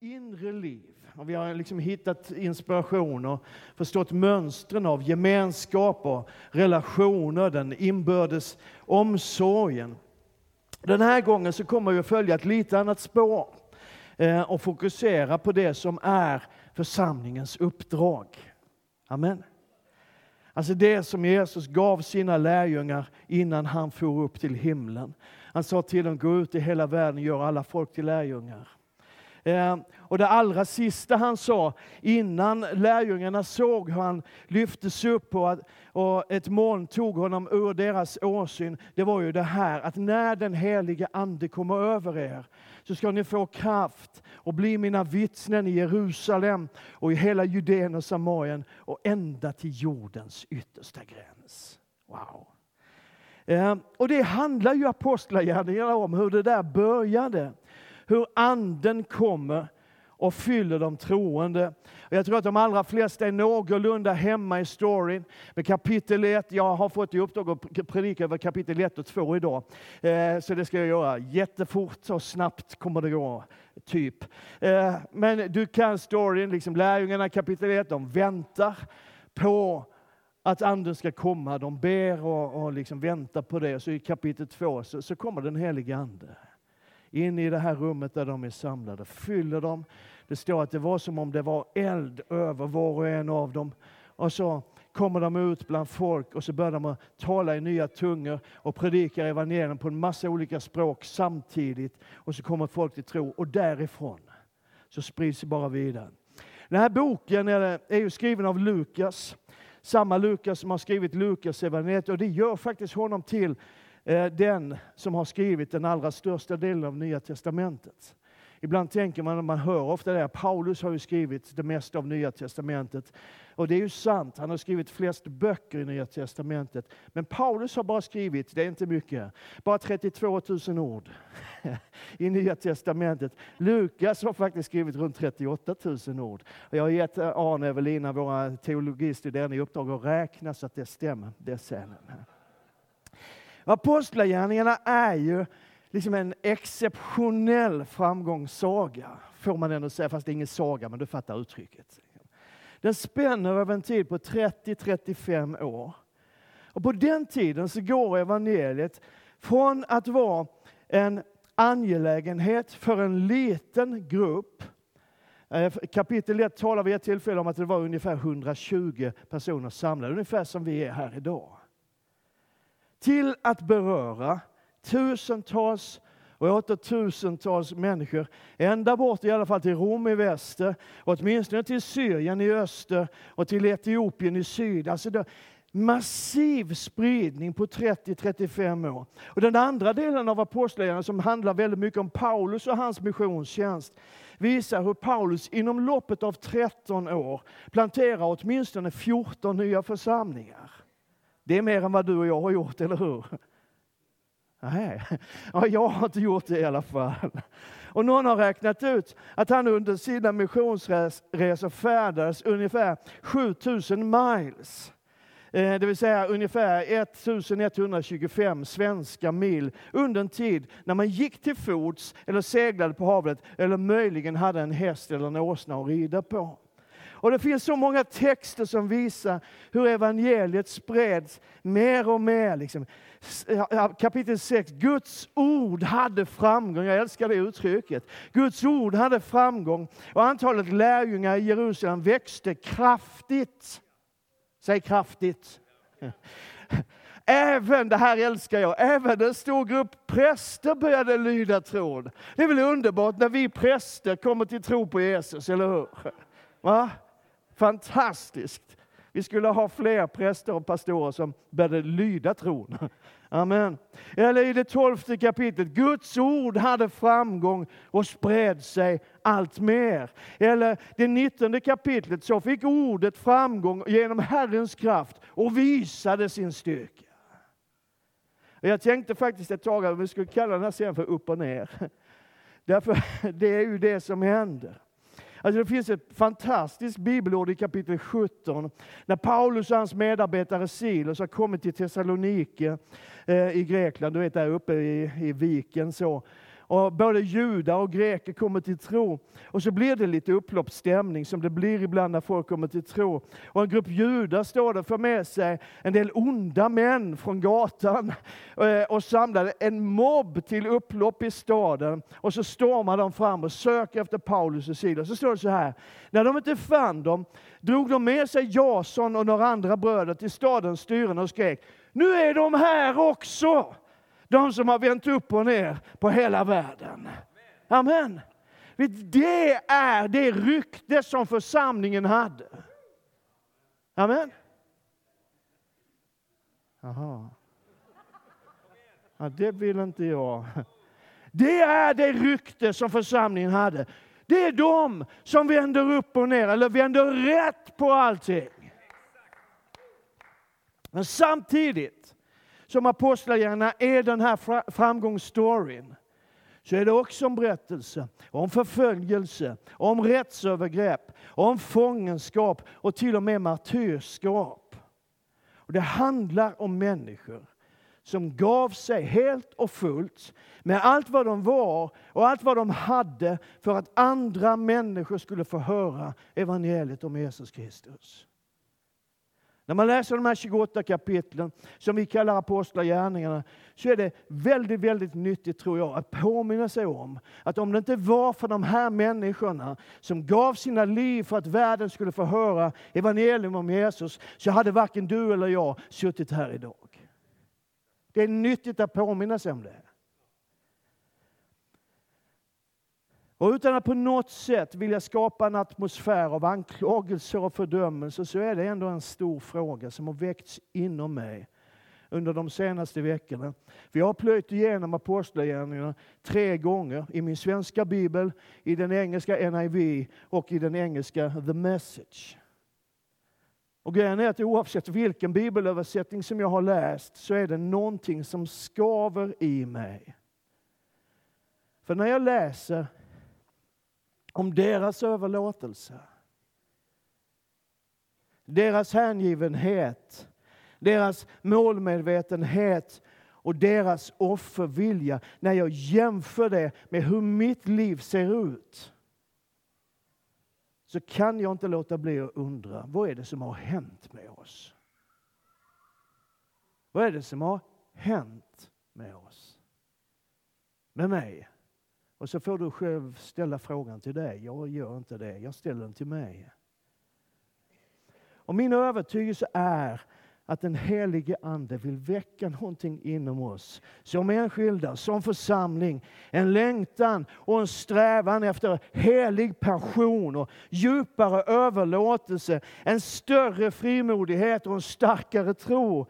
inre liv. Och vi har liksom hittat inspiration och förstått mönstren av gemenskap och relationer, den inbördes omsorgen. Den här gången så kommer vi att följa ett lite annat spår eh, och fokusera på det som är församlingens uppdrag. Amen. Alltså det som Jesus gav sina lärjungar innan han for upp till himlen. Han sa till dem, gå ut i hela världen och gör alla folk till lärjungar. Eh, och det allra sista han sa innan lärjungarna såg hur han lyftes upp och, ett moln tog honom ur deras åsyn, det var ju det här att när den helige Ande kommer över er så ska ni få kraft och bli mina vittnen i Jerusalem och i hela Judeen och Samarien och ända till jordens yttersta gräns. Wow! Eh, och det handlar ju Apostlagärningarna om, hur det där började hur anden kommer och fyller de troende. Jag tror att de allra flesta är någorlunda hemma i storyn. med kapitel 1, jag har fått i uppdrag att predika över kapitel 1 och 2 idag. Eh, så det ska jag göra. Jättefort och snabbt kommer det gå, typ. Eh, men du kan storyn, liksom lärjungarna kapitel 1, de väntar på att anden ska komma. De ber och, och liksom väntar på det. Så i kapitel 2 så, så kommer den helige Ande in i det här rummet där de är samlade, fyller dem. Det står att det var som om det var eld över var och en av dem. Och så kommer de ut bland folk och så börjar de tala i nya tungor och predikar evangelium på en massa olika språk samtidigt. Och så kommer folk till tro och därifrån så sprids det bara vidare. Den här boken är, är ju skriven av Lukas, samma Lukas som har skrivit Lukas evangeliet och det gör faktiskt honom till Eh, den som har skrivit den allra största delen av Nya Testamentet. Ibland tänker man, man hör ofta det, Paulus har ju skrivit det mesta av Nya Testamentet. Och det är ju sant, han har skrivit flest böcker i Nya Testamentet. Men Paulus har bara skrivit, det är inte mycket, bara 32 000 ord i Nya Testamentet. Lukas har faktiskt skrivit runt 38 000 ord. Jag har gett eh, Arne och Evelina, våra teologistuderande, i uppdrag att räkna så att det stämmer, det sen. Apostlagärningarna är ju liksom en exceptionell framgångssaga, får man ändå säga, fast det är ingen saga, men du fattar uttrycket. Den spänner över en tid på 30-35 år. Och på den tiden så går evangeliet från att vara en angelägenhet för en liten grupp. Eh, kapitel 1 talar vid ett tillfälle om att det var ungefär 120 personer samlade, ungefär som vi är här idag till att beröra tusentals och åter tusentals människor, ända bort i alla fall till Rom i väster, och åtminstone till Syrien i öster och till Etiopien i syd. Alltså det, massiv spridning på 30-35 år. Och den andra delen av Apostlagärningarna som handlar väldigt mycket om Paulus och hans missionstjänst visar hur Paulus inom loppet av 13 år planterar åtminstone 14 nya församlingar. Det är mer än vad du och jag har gjort, eller hur? Nej, ja, jag har inte gjort det i alla fall. Och någon har räknat ut att han under sina missionsresor färdades ungefär 7000 miles. Eh, det vill säga ungefär 1125 svenska mil under en tid när man gick till fots eller seglade på havet eller möjligen hade en häst eller en åsna att rida på. Och det finns så många texter som visar hur evangeliet spreds mer och mer. Liksom. Kapitel 6, Guds ord hade framgång. Jag älskar det uttrycket. Guds ord hade framgång och antalet lärjungar i Jerusalem växte kraftigt. Säg kraftigt. Även, det här älskar jag, även en stor grupp präster började lyda tron. Det är väl underbart när vi präster kommer till tro på Jesus, eller hur? Va? Fantastiskt! Vi skulle ha fler präster och pastorer som började lyda tron. Amen. Eller i det tolfte kapitlet, Guds ord hade framgång och spred sig allt mer. Eller det nittonde kapitlet, så fick ordet framgång genom Herrens kraft och visade sin styrka. Jag tänkte faktiskt ett tag att vi skulle kalla den här serien för upp och ner. Därför det är ju det som händer. Alltså det finns ett fantastiskt bibelord i kapitel 17, när Paulus och hans medarbetare Silos har kommit till Thessalonike eh, i Grekland, du vet där uppe i, i viken så. Och både judar och greker kommer till tro. Och så blir det lite upploppsstämning som det blir ibland när folk kommer till tro. Och en grupp judar står där för med sig en del onda män från gatan eh, och samlar en mobb till upplopp i staden. Och så stormar de fram och söker efter Paulus och Silas. Så står det så här. När de inte fann dem drog de med sig Jason och några andra bröder till stadens styren och skrek Nu är de här också! De som har vänt upp och ner på hela världen. Amen. Det är det rykte som församlingen hade. Amen. Jaha. Ja, det vill inte jag. Det är det rykte som församlingen hade. Det är de som vänder upp och ner, eller vänder rätt på allting. Men samtidigt som apostlagärningarna är den här framgångsstoryn så är det också en berättelse om förföljelse, om rättsövergrepp, om fångenskap och till och med martyrskap. Och det handlar om människor som gav sig helt och fullt med allt vad de var och allt vad de hade för att andra människor skulle få höra evangeliet om Jesus Kristus. När man läser de här 28 kapitlen, som vi kallar Apostlagärningarna, så är det väldigt, väldigt nyttigt, tror jag, att påminna sig om att om det inte var för de här människorna som gav sina liv för att världen skulle få höra evangelium om Jesus, så hade varken du eller jag suttit här idag. Det är nyttigt att påminna sig om det. Och utan att på något sätt vilja skapa en atmosfär av anklagelser och fördömelse så är det ändå en stor fråga som har väckts inom mig under de senaste veckorna. Vi har plöjt igenom Apostlagärningarna tre gånger i min svenska bibel, i den engelska NIV och i den engelska The Message. Och grejen är att oavsett vilken bibelöversättning som jag har läst så är det någonting som skaver i mig. För när jag läser om deras överlåtelse. Deras hängivenhet, deras målmedvetenhet och deras offervilja. När jag jämför det med hur mitt liv ser ut så kan jag inte låta bli att undra, vad är det som har hänt med oss? Vad är det som har hänt med oss? Med mig? Och så får du själv ställa frågan till dig. Jag gör inte det, jag ställer den till mig. Och min övertygelse är att den helige Ande vill väcka någonting inom oss. Som enskilda, som församling. En längtan och en strävan efter helig passion och djupare överlåtelse. En större frimodighet och en starkare tro.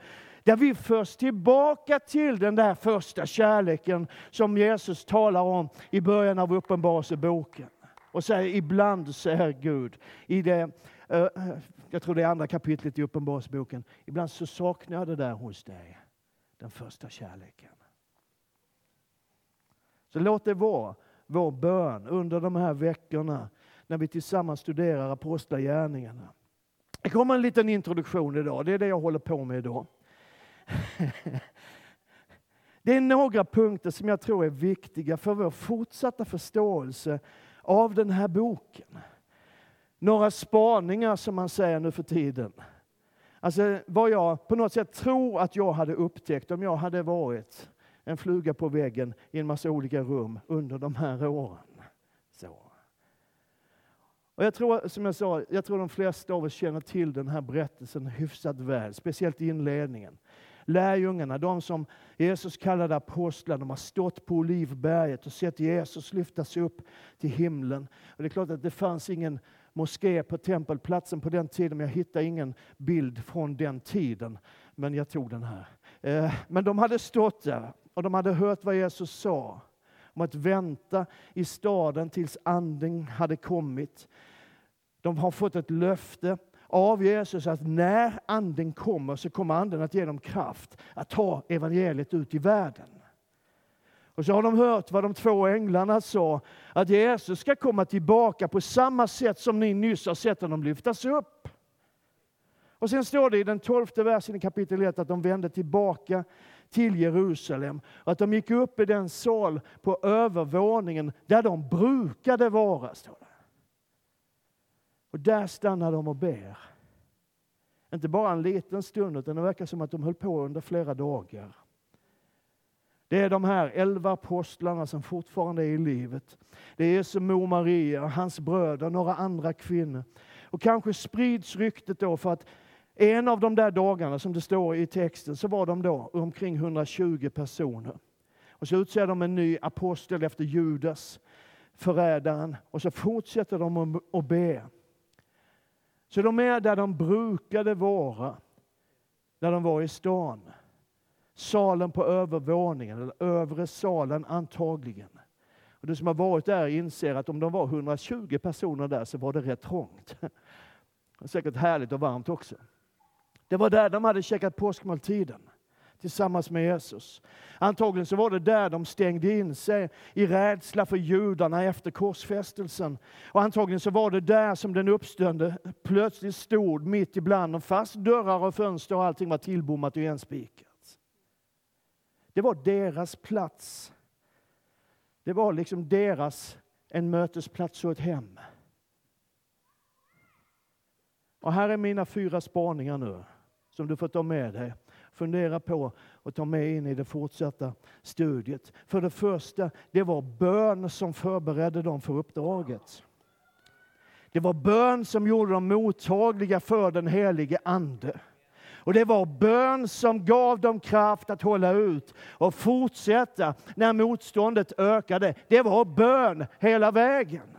Där vi förs tillbaka till den där första kärleken som Jesus talar om i början av Uppenbarelseboken. Och säger ibland, säger Gud, i det, eh, eh, jag tror det är andra kapitlet i Uppenbarelseboken, ibland så saknar jag det där hos dig, den första kärleken. Så låt det vara vår bön under de här veckorna när vi tillsammans studerar Apostlagärningarna. Det kommer en liten introduktion idag, det är det jag håller på med idag. Det är några punkter som jag tror är viktiga för vår fortsatta förståelse av den här boken. Några spaningar som man säger nu för tiden. Alltså vad jag på något sätt tror att jag hade upptäckt om jag hade varit en fluga på väggen i en massa olika rum under de här åren. Så. Och jag tror, som jag sa, jag tror de flesta av oss känner till den här berättelsen hyfsat väl, speciellt inledningen lärjungarna, de som Jesus kallade apostlar, de har stått på Olivberget och sett Jesus lyftas upp till himlen. Och det är klart att det fanns ingen moské på tempelplatsen på den tiden, men jag hittade ingen bild från den tiden. Men jag tog den här. Eh, men de hade stått där och de hade hört vad Jesus sa om att vänta i staden tills anden hade kommit. De har fått ett löfte av Jesus att när anden kommer så kommer anden att ge dem kraft att ta evangeliet ut i världen. Och så har de hört vad de två änglarna sa, att Jesus ska komma tillbaka på samma sätt som ni nyss har sett honom lyftas upp. Och sen står det i den tolfte versen i kapitel 1 att de vände tillbaka till Jerusalem. Och att de gick upp i den sal på övervåningen där de brukade vara. Står det. Och där stannar de och ber. Inte bara en liten stund, utan det verkar som att de höll på under flera dagar. Det är de här elva apostlarna som fortfarande är i livet. Det är Jesu mor Maria, hans bröder, och några andra kvinnor. Och kanske sprids ryktet då för att en av de där dagarna, som det står i texten, så var de då omkring 120 personer. Och så utser de en ny apostel efter Judas, förrädaren, och så fortsätter de att be. Så de är där de brukade vara, när de var i stan. Salen på övervåningen, eller övre salen antagligen. Och du som har varit där inser att om de var 120 personer där så var det rätt trångt. Det säkert härligt och varmt också. Det var där de hade käkat påskmåltiden tillsammans med Jesus. Antagligen så var det där de stängde in sig i rädsla för judarna efter korsfästelsen. Och antagligen så var det där som den uppstående plötsligt stod mitt ibland dem, fast dörrar och fönster och allting var tillbommat och igenspikat. Det var deras plats. Det var liksom deras en mötesplats och ett hem. Och här är mina fyra spaningar nu som du får ta med dig. Fundera på och ta med in i det fortsatta studiet. För det första, det var bön som förberedde dem för uppdraget. Det var bön som gjorde dem mottagliga för den helige Ande. Och det var bön som gav dem kraft att hålla ut och fortsätta när motståndet ökade. Det var bön hela vägen.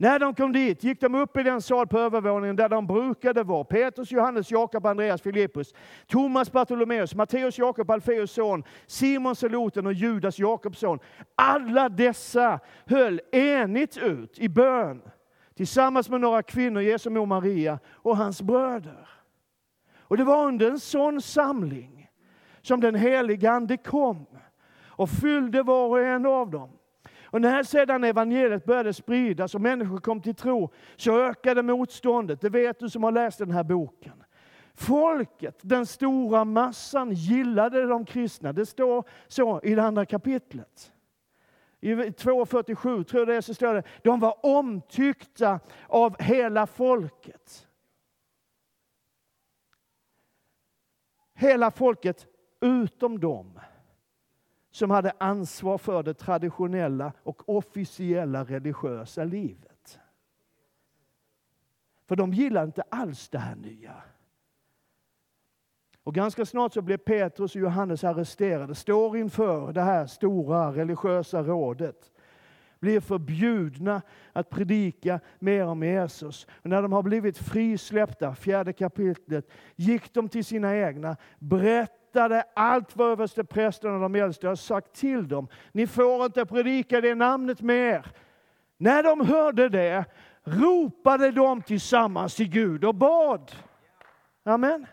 När de kom dit gick de upp i den sal på övervåningen där de brukade vara. Petrus, Johannes, Jakob, Andreas, Filippus, Thomas, Bartolomeus, Matteus, Jakob, Alfeus son, Simon Seloten och Judas, Jakobs son. Alla dessa höll enigt ut i bön tillsammans med några kvinnor, Jesu mor Maria och hans bröder. Och det var under en sån samling som den helige Ande kom och fyllde var och en av dem. Och när sedan evangeliet började spridas och människor kom till tro så ökade motståndet. Det vet du som har läst den här boken. Folket, den stora massan, gillade de kristna. Det står så i det andra kapitlet. I 2.47 tror jag det är, så står det, de var omtyckta av hela folket. Hela folket utom dem som hade ansvar för det traditionella och officiella religiösa livet. För de gillade inte alls det här nya. Och ganska snart så blev Petrus och Johannes arresterade, står inför det här stora religiösa rådet blir förbjudna att predika mer om Jesus. Och när de har blivit frisläppta, fjärde kapitlet, gick de till sina egna, berättade allt vad översteprästen och de äldste har sagt till dem. Ni får inte predika det namnet mer. När de hörde det ropade de tillsammans till Gud och bad. Amen.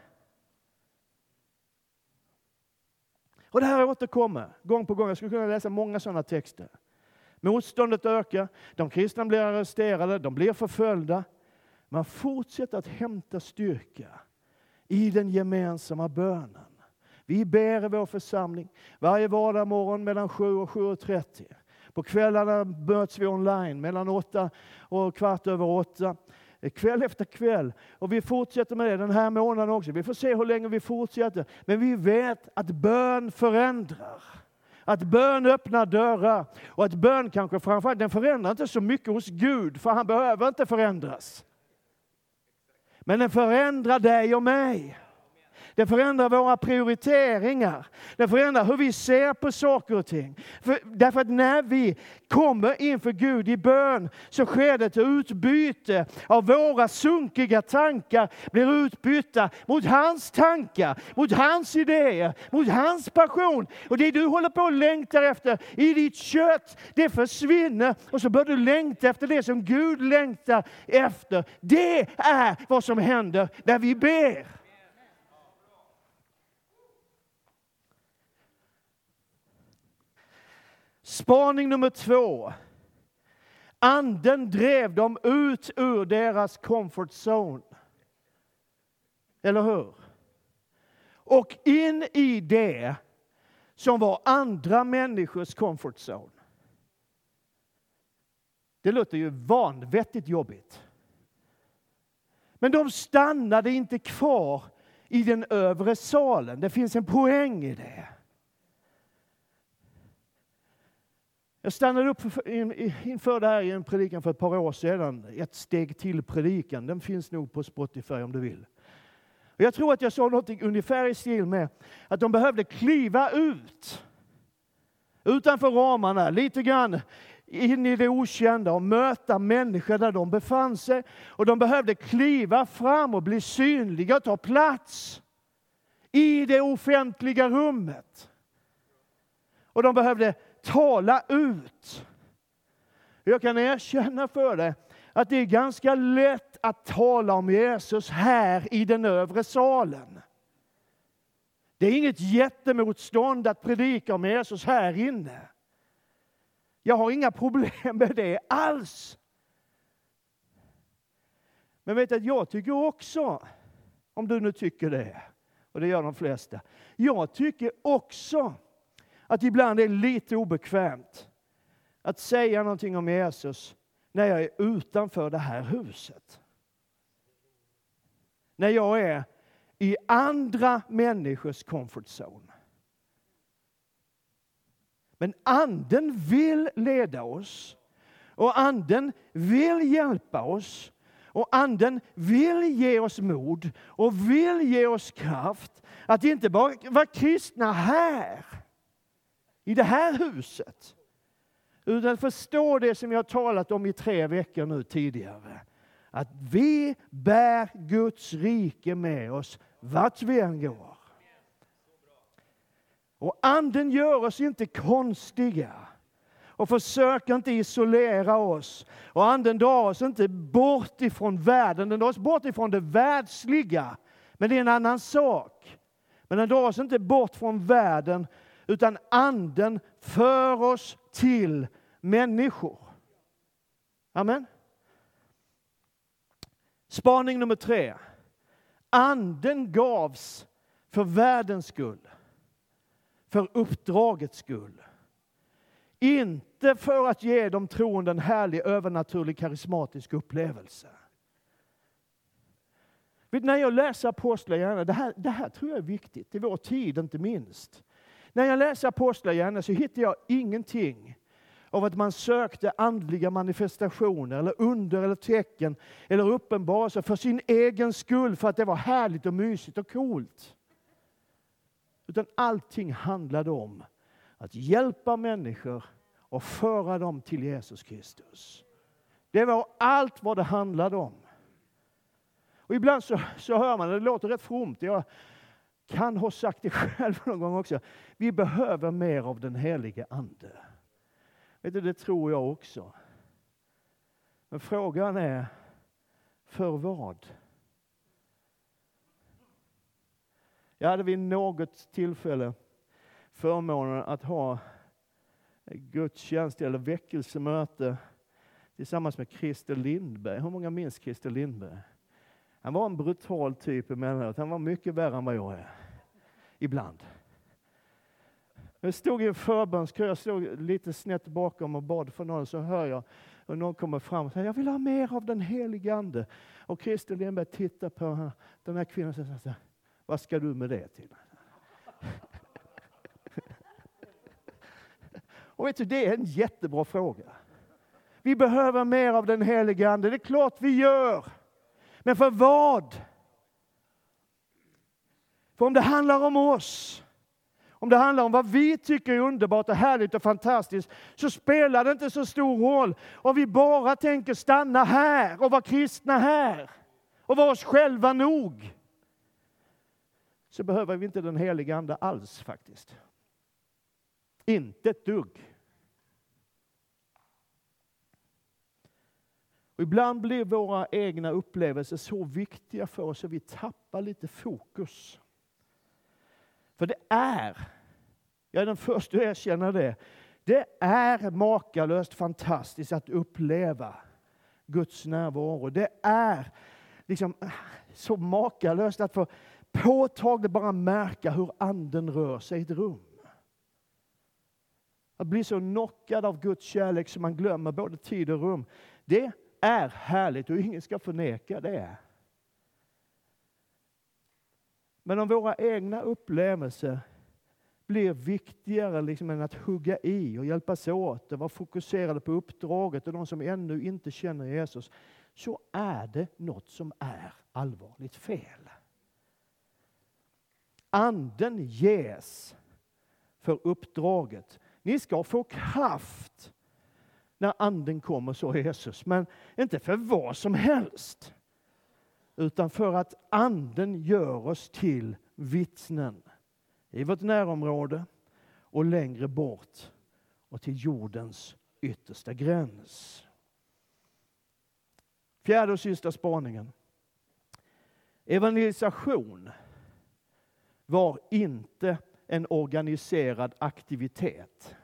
Och det här återkommer gång på gång. Jag skulle kunna läsa många sådana texter. Motståndet ökar, de kristna blir arresterade, de blir förföljda. Man fortsätter att hämta styrka i den gemensamma bönen. Vi ber i vår församling varje vardag mellan 7 och 7.30. På kvällarna möts vi online mellan 8 och kvart över 8 kväll efter kväll. Och vi fortsätter med det den här månaden också. Vi får se hur länge vi fortsätter. Men vi vet att bön förändrar. Att bön öppnar dörrar. Och att bön kanske framförallt, den förändrar inte så mycket hos Gud, för han behöver inte förändras. Men den förändrar dig och mig. Det förändrar våra prioriteringar. Det förändrar hur vi ser på saker och ting. För, därför att när vi kommer inför Gud i bön så sker det ett utbyte av våra sunkiga tankar blir utbytta mot hans tankar, mot hans idéer, mot hans passion. Och det du håller på och längtar efter i ditt kött, det försvinner och så börjar du längta efter det som Gud längtar efter. Det är vad som händer när vi ber. Spaning nummer två. Anden drev dem ut ur deras comfort zone. Eller hur? och in i det som var andra människors comfort zone. Det låter ju vanvettigt jobbigt. Men de stannade inte kvar i den övre salen. Det finns en poäng i det. Jag stannade upp inför det här i en predikan för ett par år sedan. Ett steg till predikan. Den finns nog på Spotify om du vill. Jag tror att jag sa något ungefär i stil med att de behövde kliva ut utanför ramarna, lite grann in i det okända och möta människor där de befann sig. Och de behövde kliva fram och bli synliga och ta plats i det offentliga rummet. Och de behövde tala ut. Jag kan erkänna för dig att det är ganska lätt att tala om Jesus här i den övre salen. Det är inget jättemotstånd att predika om Jesus här inne. Jag har inga problem med det alls. Men vet du att jag tycker också, om du nu tycker det, och det gör de flesta. Jag tycker också att ibland är lite obekvämt att säga någonting om Jesus när jag är utanför det här huset. När jag är i andra människors comfort zone. Men Anden vill leda oss. Och Anden vill hjälpa oss. Och Anden vill ge oss mod och vill ge oss kraft att inte bara vara kristna här, i det här huset, utan förstå det som jag talat om i tre veckor nu tidigare. Att vi bär Guds rike med oss vart vi än går. Och anden gör oss inte konstiga och försöker inte isolera oss. Och anden drar oss inte bort ifrån världen, den drar oss bort ifrån det världsliga. Men det är en annan sak. Men den drar oss inte bort från världen, utan anden för oss till människor. Amen. Spaning nummer tre. Anden gavs för världens skull för uppdragets skull. Inte för att ge de troende en härlig, övernaturlig, karismatisk upplevelse. När jag läser Apostlagärningarna, det här, det här tror jag är viktigt, i vår tid inte minst. När jag läser Apostlagärningarna så hittar jag ingenting av att man sökte andliga manifestationer, eller under eller tecken, eller uppenbarelser för sin egen skull, för att det var härligt och mysigt och coolt. Utan allting handlade om att hjälpa människor och föra dem till Jesus Kristus. Det var allt vad det handlade om. Och ibland så, så hör man, det låter rätt fromt, jag kan ha sagt det själv någon gång också. Vi behöver mer av den helige Ande. Vet du, det tror jag också. Men frågan är, för vad? Jag hade vid något tillfälle förmånen att ha gudstjänst eller väckelsemöte tillsammans med Christer Lindberg. Hur många minns Christer Lindberg? Han var en brutal typ emellanåt. Han var mycket värre än vad jag är. Ibland. Jag stod i en förbönskö, jag stod lite snett bakom och bad för någon, så hör jag och någon kommer fram och säger, jag vill ha mer av den helige Ande. Och Christer Lindberg tittar på den här kvinnan och säger, vad ska du med det till? Och vet du, det är en jättebra fråga. Vi behöver mer av den helige Ande, det är klart vi gör. Men för vad? För om det handlar om oss, om det handlar om vad vi tycker är underbart och härligt och fantastiskt, så spelar det inte så stor roll om vi bara tänker stanna här och vara kristna här och vara oss själva nog så behöver vi inte den heliga Ande alls faktiskt. Inte ett dugg. Och ibland blir våra egna upplevelser så viktiga för oss att vi tappar lite fokus. För det är, jag är den första att erkänna det, det är makalöst fantastiskt att uppleva Guds närvaro. Det är liksom så makalöst att få påtagligt bara märka hur anden rör sig i ett rum. Att bli så knockad av Guds kärlek så man glömmer både tid och rum. Det är härligt och ingen ska förneka det. Men om våra egna upplevelser blir viktigare liksom än att hugga i och hjälpas åt och vara fokuserade på uppdraget och de som ännu inte känner Jesus, så är det något som är allvarligt fel. Anden ges för uppdraget. Ni ska få kraft när anden kommer, så Jesus. Men inte för vad som helst. Utan för att anden gör oss till vittnen i vårt närområde och längre bort och till jordens yttersta gräns. Fjärde och sista spaningen. Evangelisation var inte en organiserad aktivitet.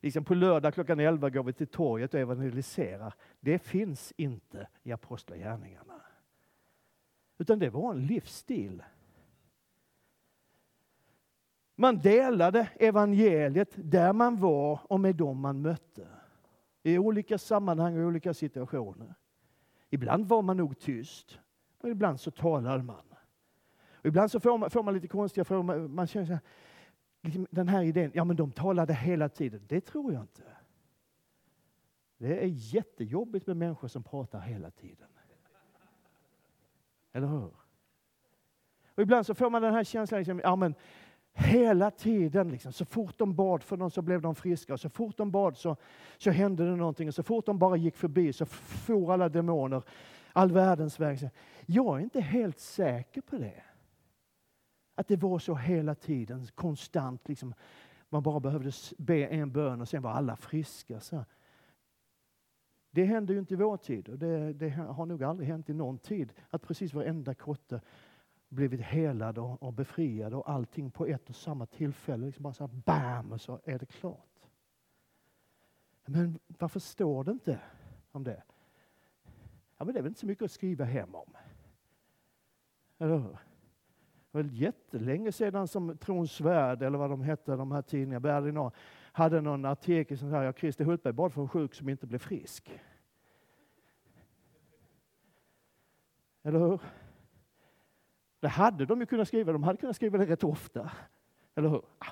Liksom på lördag klockan 11 går vi till torget och evangeliserar. Det finns inte i Apostlagärningarna. Utan det var en livsstil. Man delade evangeliet där man var och med dem man mötte. I olika sammanhang och olika situationer. Ibland var man nog tyst, men ibland så talade man. Och ibland så får man, får man lite konstiga frågor. Man känner så här, Liksom, den här idén, ja men de talade hela tiden. Det tror jag inte. Det är jättejobbigt med människor som pratar hela tiden. Eller hur? Och ibland så får man den här känslan, liksom, ja men hela tiden, liksom, så fort de bad för någon så blev de friska. Och så fort de bad så, så hände det någonting. Och så fort de bara gick förbi så for alla demoner all världens väg. Jag är inte helt säker på det. Att det var så hela tiden, konstant. Liksom. Man bara behövde be en bön och sen var alla friska. Så. Det händer ju inte i vår tid och det, det, har nog aldrig hänt i någon tid att precis varenda kotte blivit helad och, och befriad och allting på ett och samma tillfälle. Liksom bara så här, bam, och så är det klart. Men varför står det inte om det? Ja, men det är väl inte så mycket att skriva hem om. Eller hur? Det var jättelänge sedan som Trons Värld, eller vad de hette, de här tidningarna, hade någon artikel som sa att Christer Hultberg bad för en sjuk som inte blev frisk. Eller hur? Det hade de ju kunnat skriva, de hade kunnat skriva det rätt ofta. Eller hur? Ah.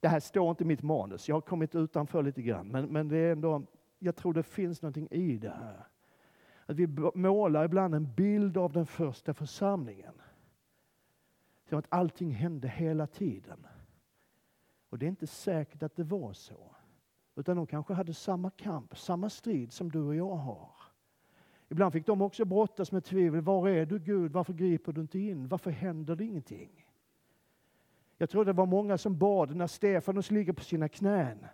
Det här står inte i mitt manus, jag har kommit utanför lite grann, men, men det är ändå, jag tror det finns någonting i det här. Att vi målar ibland en bild av den första församlingen. Som att allting hände hela tiden. Och det är inte säkert att det var så. Utan de kanske hade samma kamp, samma strid som du och jag har. Ibland fick de också brottas med tvivel. Var är du Gud? Varför griper du inte in? Varför händer det ingenting? Jag tror det var många som bad när Stefanus ligger på sina knän.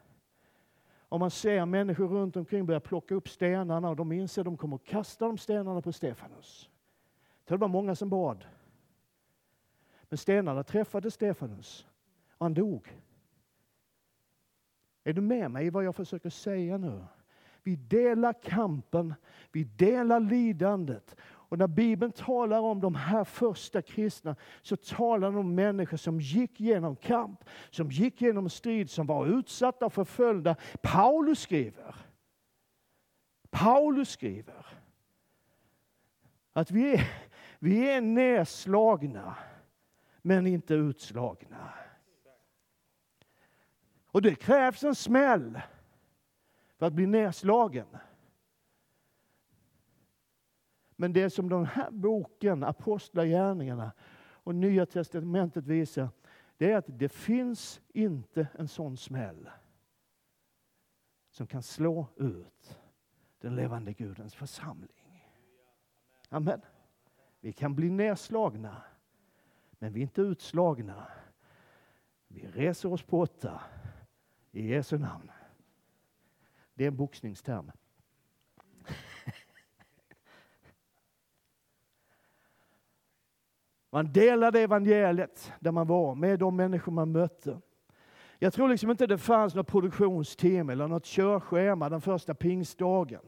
Och man ser människor runt omkring börja plocka upp stenarna och de inser att de kommer att kasta de stenarna på Stefanus. Jag tror det var många som bad. Men stenarna träffade Stefanus och han dog. Är du med mig i vad jag försöker säga nu? Vi delar kampen, vi delar lidandet. Och när Bibeln talar om de här första kristna så talar den om människor som gick genom kamp, som gick genom strid, som var utsatta och förföljda. Paulus skriver, Paulus skriver att vi är, vi är nedslagna men inte utslagna. Och det krävs en smäll för att bli nedslagen. Men det som den här boken, Apostlagärningarna och Nya Testamentet visar, det är att det finns inte en sån smäll som kan slå ut den levande Gudens församling. Amen. Vi kan bli nedslagna, men vi är inte utslagna. Vi reser oss på åtta i Jesu namn. Det är en boxningsterm. Man delade evangeliet där man var med de människor man mötte. Jag tror liksom inte det fanns något produktionsteam eller något körschema den första pingstdagen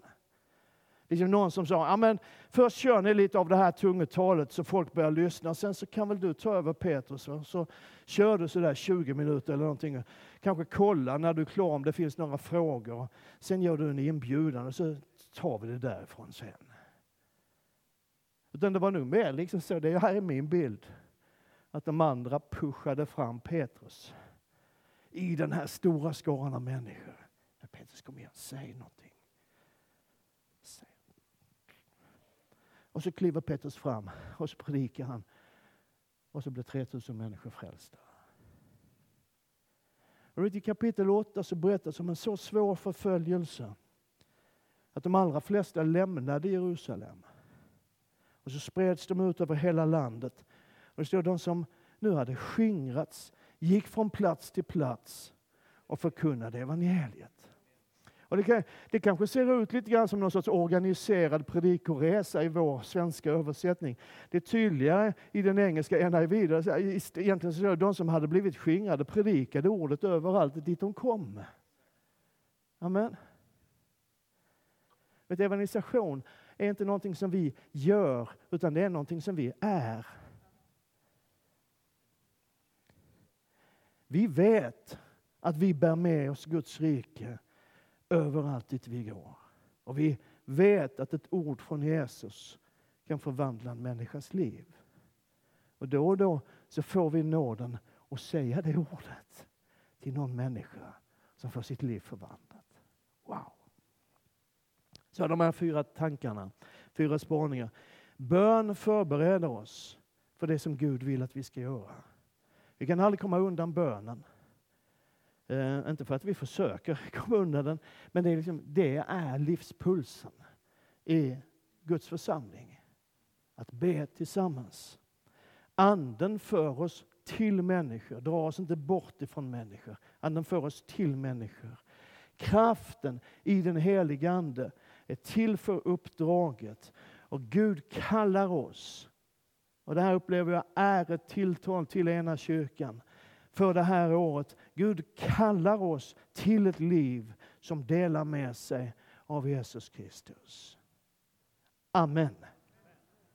liksom någon som sa, ja men först kör ni lite av det här tungotalet så folk börjar lyssna, sen så kan väl du ta över Petrus. Va? Så kör du sådär 20 minuter eller någonting. Kanske kolla när du är klar om det finns några frågor. Sen gör du en inbjudan och så tar vi det därifrån sen. Utan det var nog mer liksom så, det här är min bild. Att de andra pushade fram Petrus i den här stora skaran av människor. Petrus, kom igen, säg någonting. Säg. Och så kliver Petrus fram och så predikar han. Och så blir 3000 människor frälsta. Och I kapitel 8 så berättas om en så svår förföljelse att de allra flesta lämnade Jerusalem. Och så spreds de ut över hela landet. Och det står de som nu hade skingrats gick från plats till plats och förkunnade evangeliet. Och det, kan, det kanske ser ut lite grann som någon sorts organiserad predikoresa i vår svenska översättning. Det är tydligare i den engelska NIV. Egentligen så de som hade blivit skingrade predikade ordet överallt dit de kom. Amen. Vet, evangelisation är inte någonting som vi gör, utan det är någonting som vi är. Vi vet att vi bär med oss Guds rike överallt dit vi går. Och vi vet att ett ord från Jesus kan förvandla en människas liv. Och då och då så får vi nåden att säga det ordet till någon människa som får sitt liv förvandlat. Wow! Så de här fyra tankarna, fyra spaningar. Bön förbereder oss för det som Gud vill att vi ska göra. Vi kan aldrig komma undan bönen. Eh, inte för att vi försöker komma undan den, men det är, liksom, det är livspulsen i Guds församling. Att be tillsammans. Anden för oss till människor, drar oss inte bort ifrån människor. Anden för oss till människor. Kraften i den helige Ande är till för uppdraget. Och Gud kallar oss och det här upplever jag är ett tilltal till ena kyrkan för det här året. Gud kallar oss till ett liv som delar med sig av Jesus Kristus. Amen.